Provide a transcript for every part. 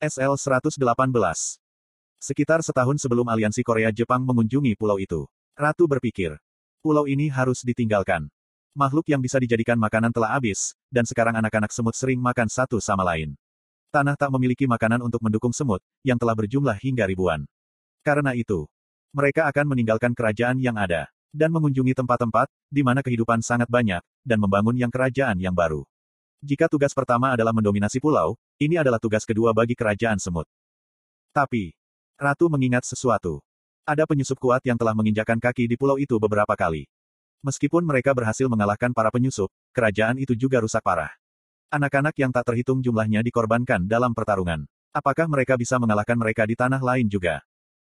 SL-118. Sekitar setahun sebelum aliansi Korea-Jepang mengunjungi pulau itu. Ratu berpikir, pulau ini harus ditinggalkan. Makhluk yang bisa dijadikan makanan telah habis, dan sekarang anak-anak semut sering makan satu sama lain. Tanah tak memiliki makanan untuk mendukung semut, yang telah berjumlah hingga ribuan. Karena itu, mereka akan meninggalkan kerajaan yang ada, dan mengunjungi tempat-tempat, di mana kehidupan sangat banyak, dan membangun yang kerajaan yang baru. Jika tugas pertama adalah mendominasi pulau, ini adalah tugas kedua bagi kerajaan semut. Tapi, Ratu mengingat sesuatu. Ada penyusup kuat yang telah menginjakan kaki di pulau itu beberapa kali. Meskipun mereka berhasil mengalahkan para penyusup, kerajaan itu juga rusak parah. Anak-anak yang tak terhitung jumlahnya dikorbankan dalam pertarungan. Apakah mereka bisa mengalahkan mereka di tanah lain juga?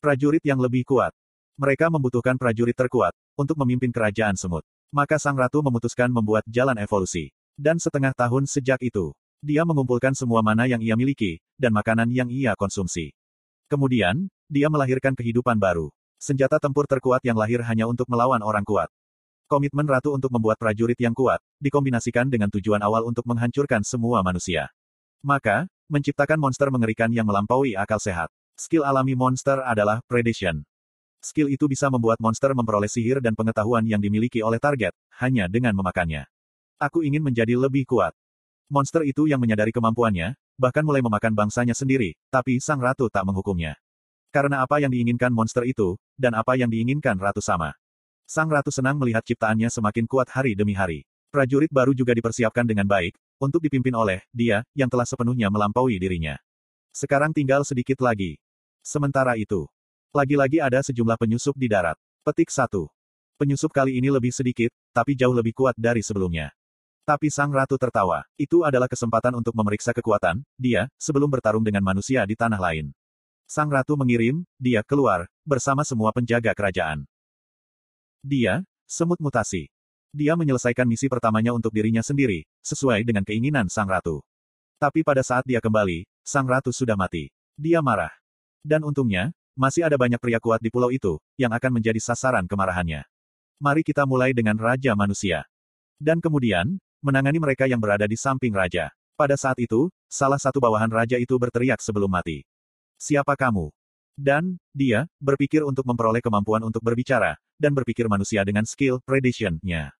Prajurit yang lebih kuat. Mereka membutuhkan prajurit terkuat, untuk memimpin kerajaan semut. Maka sang ratu memutuskan membuat jalan evolusi. Dan setengah tahun sejak itu, dia mengumpulkan semua mana yang ia miliki, dan makanan yang ia konsumsi. Kemudian, dia melahirkan kehidupan baru. Senjata tempur terkuat yang lahir hanya untuk melawan orang kuat. Komitmen ratu untuk membuat prajurit yang kuat, dikombinasikan dengan tujuan awal untuk menghancurkan semua manusia. Maka, menciptakan monster mengerikan yang melampaui akal sehat. Skill alami monster adalah predation. Skill itu bisa membuat monster memperoleh sihir dan pengetahuan yang dimiliki oleh target, hanya dengan memakannya. Aku ingin menjadi lebih kuat. Monster itu yang menyadari kemampuannya, bahkan mulai memakan bangsanya sendiri, tapi sang ratu tak menghukumnya. Karena apa yang diinginkan monster itu, dan apa yang diinginkan ratu sama. Sang ratu senang melihat ciptaannya semakin kuat hari demi hari. Prajurit baru juga dipersiapkan dengan baik, untuk dipimpin oleh dia, yang telah sepenuhnya melampaui dirinya. Sekarang tinggal sedikit lagi. Sementara itu, lagi-lagi ada sejumlah penyusup di darat. Petik 1. Penyusup kali ini lebih sedikit, tapi jauh lebih kuat dari sebelumnya. Tapi sang ratu tertawa. Itu adalah kesempatan untuk memeriksa kekuatan, dia, sebelum bertarung dengan manusia di tanah lain. Sang ratu mengirim, dia keluar, bersama semua penjaga kerajaan. Dia, semut mutasi. Dia menyelesaikan misi pertamanya untuk dirinya sendiri, sesuai dengan keinginan sang ratu. Tapi pada saat dia kembali, sang ratu sudah mati. Dia marah. Dan untungnya, masih ada banyak pria kuat di pulau itu, yang akan menjadi sasaran kemarahannya. Mari kita mulai dengan Raja Manusia. Dan kemudian, menangani mereka yang berada di samping raja. Pada saat itu, salah satu bawahan raja itu berteriak sebelum mati. Siapa kamu? Dan, dia, berpikir untuk memperoleh kemampuan untuk berbicara, dan berpikir manusia dengan skill, prediction-nya.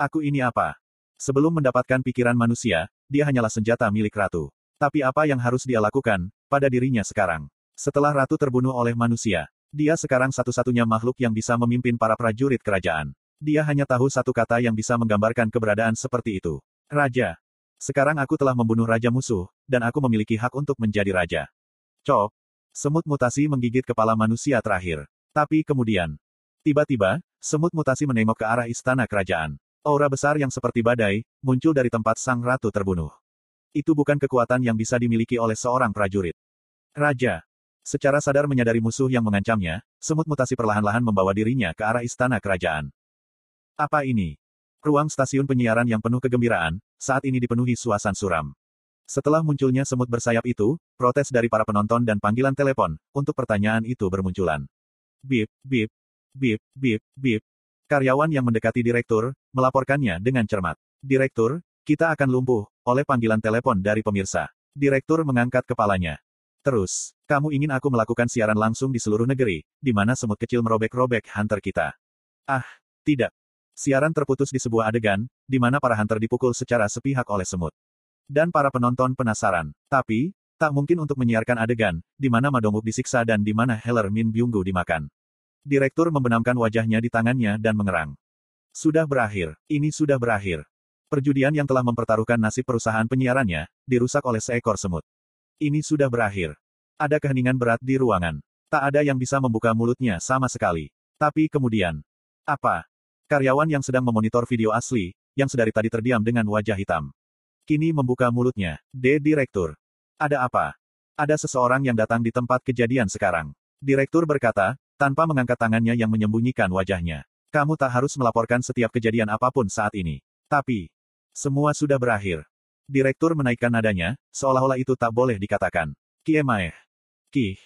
Aku ini apa? Sebelum mendapatkan pikiran manusia, dia hanyalah senjata milik ratu. Tapi apa yang harus dia lakukan, pada dirinya sekarang? Setelah ratu terbunuh oleh manusia, dia sekarang satu-satunya makhluk yang bisa memimpin para prajurit kerajaan. Dia hanya tahu satu kata yang bisa menggambarkan keberadaan seperti itu. Raja. Sekarang aku telah membunuh raja musuh, dan aku memiliki hak untuk menjadi raja. Cop. Semut mutasi menggigit kepala manusia terakhir. Tapi kemudian, tiba-tiba, semut mutasi menengok ke arah istana kerajaan. Aura besar yang seperti badai, muncul dari tempat sang ratu terbunuh. Itu bukan kekuatan yang bisa dimiliki oleh seorang prajurit. Raja. Secara sadar menyadari musuh yang mengancamnya, semut mutasi perlahan-lahan membawa dirinya ke arah istana kerajaan. Apa ini? Ruang stasiun penyiaran yang penuh kegembiraan, saat ini dipenuhi suasan suram. Setelah munculnya semut bersayap itu, protes dari para penonton dan panggilan telepon, untuk pertanyaan itu bermunculan. Bip, bip, bip, bip, bip. Karyawan yang mendekati direktur, melaporkannya dengan cermat. Direktur, kita akan lumpuh, oleh panggilan telepon dari pemirsa. Direktur mengangkat kepalanya. Terus, kamu ingin aku melakukan siaran langsung di seluruh negeri, di mana semut kecil merobek-robek hunter kita. Ah, tidak. Siaran terputus di sebuah adegan, di mana para hunter dipukul secara sepihak oleh semut. Dan para penonton penasaran. Tapi, tak mungkin untuk menyiarkan adegan, di mana Madonguk disiksa dan di mana Heller Min Byunggu dimakan. Direktur membenamkan wajahnya di tangannya dan mengerang. Sudah berakhir. Ini sudah berakhir. Perjudian yang telah mempertaruhkan nasib perusahaan penyiarannya, dirusak oleh seekor semut. Ini sudah berakhir. Ada keheningan berat di ruangan. Tak ada yang bisa membuka mulutnya sama sekali. Tapi kemudian, apa? Karyawan yang sedang memonitor video asli, yang sedari tadi terdiam dengan wajah hitam. Kini membuka mulutnya. D. Direktur. Ada apa? Ada seseorang yang datang di tempat kejadian sekarang. Direktur berkata, tanpa mengangkat tangannya yang menyembunyikan wajahnya. Kamu tak harus melaporkan setiap kejadian apa pun saat ini. Tapi, semua sudah berakhir. Direktur menaikkan nadanya, seolah-olah itu tak boleh dikatakan. Kiemaeh. Kih.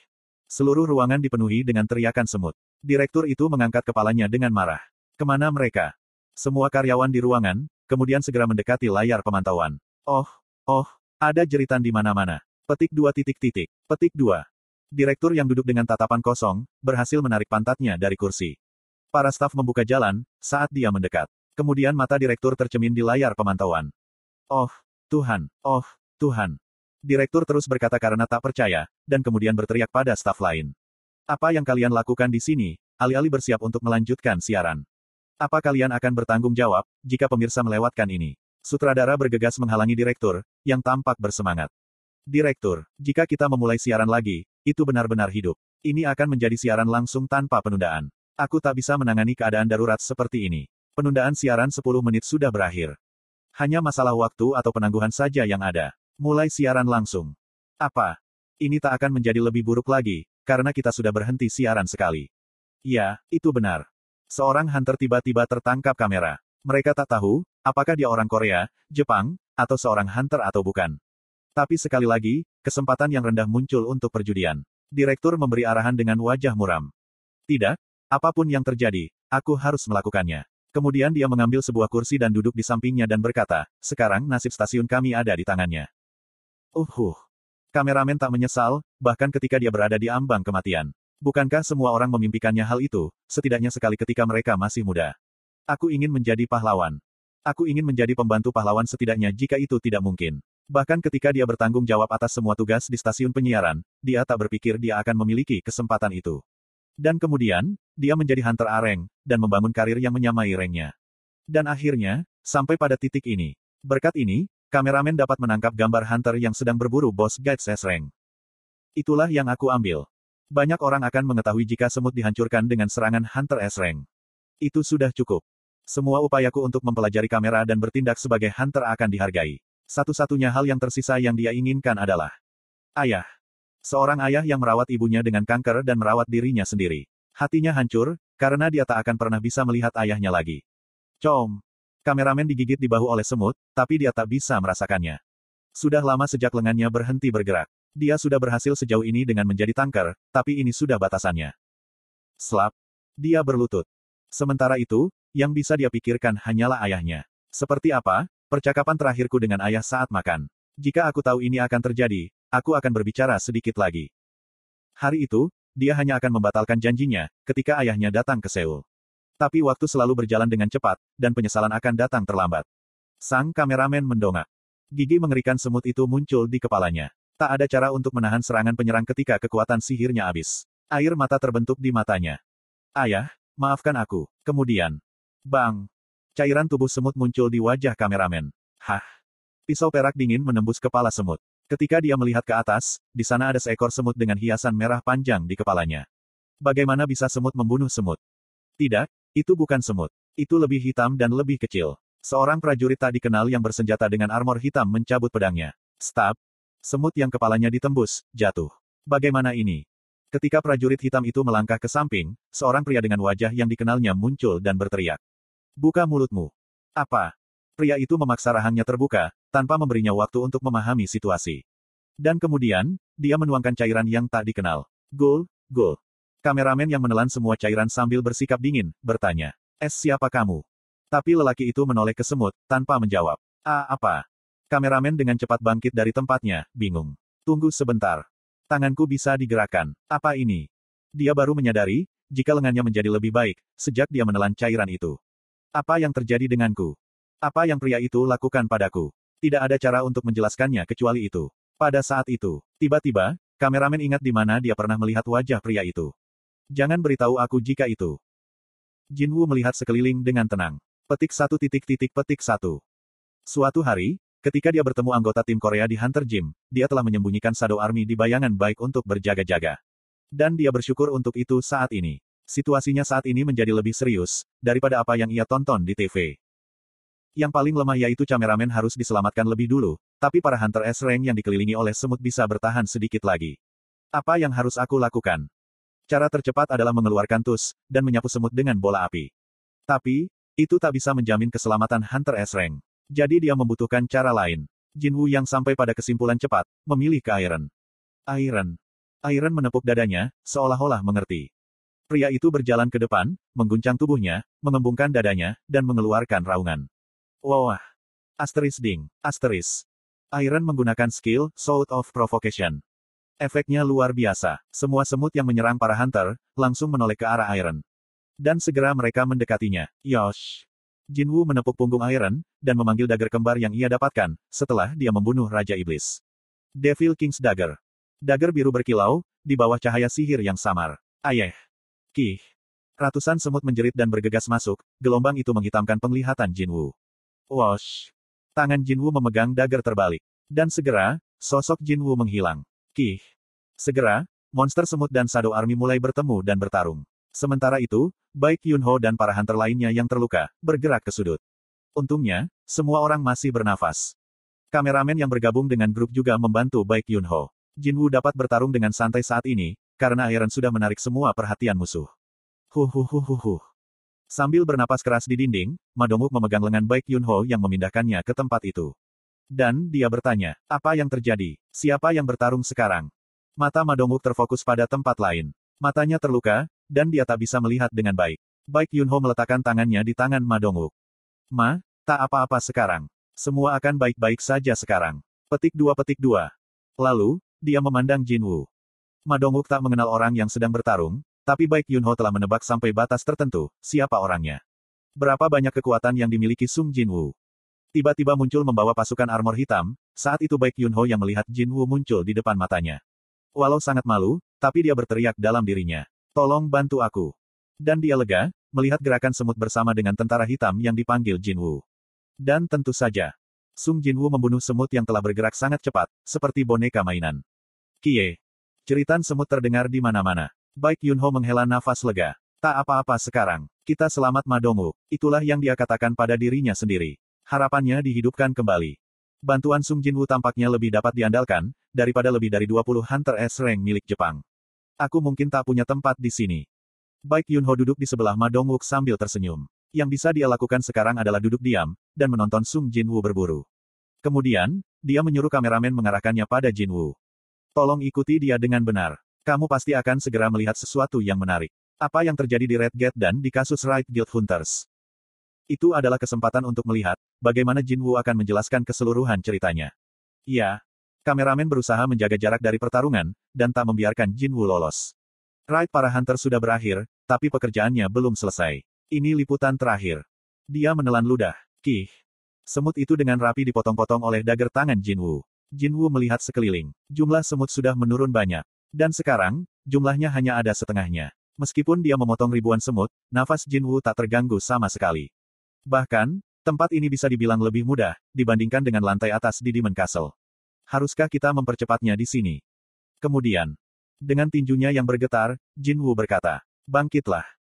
Seluruh ruangan dipenuhi dengan teriakan semut. Direktur itu mengangkat kepalanya dengan marah. Ke mana mereka? Semua karyawan di ruangan, kemudian segera mendekati layar pemantauan. Oh, oh, ada jeritan di mana-mana. Petik dua titik titik. Petik dua. Direktur yang duduk dengan tatapan kosong, berhasil menarik pantatnya dari kursi. Para staf membuka jalan, saat dia mendekat. Kemudian mata direktur tercemin di layar pemantauan. Oh, Tuhan, oh, Tuhan. Direktur terus berkata karena tak percaya, dan kemudian berteriak pada staf lain. Apa yang kalian lakukan di sini, alih-alih bersiap untuk melanjutkan siaran? Apa kalian akan bertanggung jawab, jika pemirsa melewatkan ini? Sutradara bergegas menghalangi direktur, yang tampak bersemangat. Direktur, jika kita memulai siaran lagi, itu benar-benar hidup. Ini akan menjadi siaran langsung tanpa penundaan. Aku tak bisa menangani keadaan darurat seperti ini. Penundaan siaran 10 menit sudah berakhir. Hanya masalah waktu atau penangguhan saja yang ada. Mulai siaran langsung. Apa? Ini tak akan menjadi lebih buruk lagi, karena kita sudah berhenti siaran sekali. Ya, itu benar. Seorang hunter tiba-tiba tertangkap kamera. Mereka tak tahu, apakah dia orang Korea, Jepang, atau seorang hunter atau bukan. Tapi sekali lagi, kesempatan yang rendah muncul untuk perjudian. Direktur memberi arahan dengan wajah muram. Tidak, apa pun yang terjadi, aku harus melakukannya. Kemudian dia mengambil sebuah kursi dan duduk di sampingnya dan berkata, sekarang nasib stasiun kami ada di tangannya. Uhuh. Kameramen tak menyesal, bahkan ketika dia berada di ambang kematian. Bukankah semua orang memimpikannya hal itu, setidaknya sekali ketika mereka masih muda? Aku ingin menjadi pahlawan. Aku ingin menjadi pembantu pahlawan setidaknya jika itu tidak mungkin. Bahkan ketika dia bertanggung jawab atas semua tugas di stasiun penyiaran, dia tak berpikir dia akan memiliki kesempatan itu. Dan kemudian, dia menjadi hunter areng, dan membangun karir yang menyamai rengnya. Dan akhirnya, sampai pada titik ini. Berkat ini, kameramen dapat menangkap gambar hunter yang sedang berburu bos Guides S-Rank. Itulah yang aku ambil. Banyak orang akan mengetahui jika semut dihancurkan dengan serangan hunter S-Rank. Itu sudah cukup. Semua upayaku untuk mempelajari kamera dan bertindak sebagai hunter akan dihargai. Satu-satunya hal yang tersisa yang dia inginkan adalah ayah. Seorang ayah yang merawat ibunya dengan kanker dan merawat dirinya sendiri. Hatinya hancur, karena dia tak akan pernah bisa melihat ayahnya lagi. Com. Kameramen digigit di bahu oleh semut, tapi dia tak bisa merasakannya. Sudah lama sejak lengannya berhenti bergerak. Dia sudah berhasil sejauh ini dengan menjadi tanker, tapi ini sudah batasannya. Slap. Dia berlutut. Sementara itu, yang bisa dia pikirkan hanyalah ayahnya. Seperti apa, percakapan terakhirku dengan ayah saat makan. Jika aku tahu ini akan terjadi, aku akan berbicara sedikit lagi. Hari itu, dia hanya akan membatalkan janjinya, ketika ayahnya datang ke Seoul. Tapi waktu selalu berjalan dengan cepat, dan penyesalan akan datang terlambat. Sang kameramen mendongak. Gigi mengerikan semut itu muncul di kepalanya. Tak ada cara untuk menahan serangan penyerang ketika kekuatan sihirnya habis. Air mata terbentuk di matanya. Ayah, maafkan aku. Kemudian, Bang! Cairan tubuh semut muncul di wajah kameramen. Hah! Pisau perak dingin menembus kepala semut. Ketika dia melihat ke atas, di sana ada seekor semut dengan hiasan merah panjang di kepalanya. Bagaimana bisa semut membunuh semut? Tidak, itu bukan semut. Itu lebih hitam dan lebih kecil. Seorang prajurit tak dikenal yang bersenjata dengan armor hitam mencabut pedangnya. Stab! Semut yang kepalanya ditembus, jatuh. Bagaimana ini? Ketika prajurit hitam itu melangkah ke samping, seorang pria dengan wajah yang dikenalnya muncul dan berteriak. Buka mulutmu. Apa? Pria itu memaksa rahangnya terbuka, tanpa memberinya waktu untuk memahami situasi. Dan kemudian, dia menuangkan cairan yang tak dikenal. Gul, gul. Kameramen yang menelan semua cairan sambil bersikap dingin, bertanya. Es siapa kamu? Tapi lelaki itu menoleh ke semut, tanpa menjawab. Ah, apa? Kameramen dengan cepat bangkit dari tempatnya, bingung. Tunggu sebentar. Tanganku bisa digerakkan. Apa ini? Dia baru menyadari, jika lengannya menjadi lebih baik, sejak dia menelan cairan itu. Apa yang terjadi denganku? Apa yang pria itu lakukan padaku? Tidak ada cara untuk menjelaskannya kecuali itu. Pada saat itu, tiba-tiba, kameramen ingat di mana dia pernah melihat wajah pria itu. Jangan beritahu aku jika itu. Jinwu melihat sekeliling dengan tenang. Petik satu titik titik petik satu. Suatu hari, ketika dia bertemu anggota tim Korea di Hunter Gym, dia telah menyembunyikan Shadow Army di bayangan baik untuk berjaga-jaga. Dan dia bersyukur untuk itu saat ini. Situasinya saat ini menjadi lebih serius, daripada apa yang ia tonton di TV. Yang paling lemah yaitu kameramen harus diselamatkan lebih dulu, tapi para Hunter S-Rank yang dikelilingi oleh semut bisa bertahan sedikit lagi. Apa yang harus aku lakukan? Cara tercepat adalah mengeluarkan tus, dan menyapu semut dengan bola api. Tapi, itu tak bisa menjamin keselamatan Hunter S-Rank. Jadi dia membutuhkan cara lain. Jinwu yang sampai pada kesimpulan cepat, memilih ke Iron. Iron. Iron menepuk dadanya, seolah-olah mengerti. Pria itu berjalan ke depan, mengguncang tubuhnya, mengembungkan dadanya, dan mengeluarkan raungan. Wah! Asteris ding, asteris. Iron menggunakan skill, Sword of Provocation. Efeknya luar biasa. Semua semut yang menyerang para hunter, langsung menoleh ke arah Iron. Dan segera mereka mendekatinya. Yosh. Jinwu menepuk punggung Iron, dan memanggil dagger kembar yang ia dapatkan, setelah dia membunuh Raja Iblis. Devil King's Dagger. Dagger biru berkilau, di bawah cahaya sihir yang samar. Ayeh. Kih. Ratusan semut menjerit dan bergegas masuk, gelombang itu menghitamkan penglihatan Jinwu. Wash. Tangan Jinwu memegang dagger terbalik. Dan segera, sosok Jinwu menghilang. Kih. Segera, monster semut dan Shadow Army mulai bertemu dan bertarung. Sementara itu, baik Yunho dan para hunter lainnya yang terluka, bergerak ke sudut. Untungnya, semua orang masih bernafas. Kameramen yang bergabung dengan grup juga membantu baik Yunho. Jinwu dapat bertarung dengan santai saat ini, karena Iron sudah menarik semua perhatian musuh. Huhuhuhuhu. Sambil bernapas keras di dinding, Madonguk memegang lengan Baik Yunho yang memindahkannya ke tempat itu. Dan, dia bertanya, apa yang terjadi? Siapa yang bertarung sekarang? Mata Madonguk terfokus pada tempat lain. Matanya terluka, dan dia tak bisa melihat dengan baik. Baik Yunho meletakkan tangannya di tangan Madonguk. Ma, tak apa-apa sekarang. Semua akan baik-baik saja sekarang. Petik dua petik dua. Lalu, dia memandang Jinwu. Madonguk tak mengenal orang yang sedang bertarung, tapi baik Yunho telah menebak sampai batas tertentu, siapa orangnya. Berapa banyak kekuatan yang dimiliki Sung Jinwu. Tiba-tiba muncul membawa pasukan armor hitam, saat itu baik Yunho yang melihat Jinwu muncul di depan matanya. Walau sangat malu, tapi dia berteriak dalam dirinya. Tolong bantu aku. Dan dia lega, melihat gerakan semut bersama dengan tentara hitam yang dipanggil Jinwu. Dan tentu saja, Sung Jinwu membunuh semut yang telah bergerak sangat cepat, seperti boneka mainan. Kie. Ceritan semut terdengar di mana-mana. Baik Yunho menghela nafas lega. Tak apa-apa sekarang. Kita selamat Madongu. Itulah yang dia katakan pada dirinya sendiri. Harapannya dihidupkan kembali. Bantuan Sung Jinwoo tampaknya lebih dapat diandalkan, daripada lebih dari 20 Hunter S rank milik Jepang. Aku mungkin tak punya tempat di sini. Baik Yunho duduk di sebelah Ma Dongwook sambil tersenyum. Yang bisa dia lakukan sekarang adalah duduk diam, dan menonton Sung Jinwoo berburu. Kemudian, dia menyuruh kameramen mengarahkannya pada Jinwoo. Tolong ikuti dia dengan benar. Kamu pasti akan segera melihat sesuatu yang menarik. Apa yang terjadi di Red Gate dan di kasus Right Guild Hunters. Itu adalah kesempatan untuk melihat, bagaimana Jin Wu akan menjelaskan keseluruhan ceritanya. Ya, kameramen berusaha menjaga jarak dari pertarungan, dan tak membiarkan Jin Wu lolos. Raid para hunter sudah berakhir, tapi pekerjaannya belum selesai. Ini liputan terakhir. Dia menelan ludah. Kih. Semut itu dengan rapi dipotong-potong oleh dagger tangan Jin Wu. Jin Wu melihat sekeliling. Jumlah semut sudah menurun banyak. Dan sekarang, jumlahnya hanya ada setengahnya. Meskipun dia memotong ribuan semut, nafas Jin Wu tak terganggu sama sekali. Bahkan, tempat ini bisa dibilang lebih mudah, dibandingkan dengan lantai atas di Demon Castle. Haruskah kita mempercepatnya di sini? Kemudian, dengan tinjunya yang bergetar, Jin Wu berkata, Bangkitlah.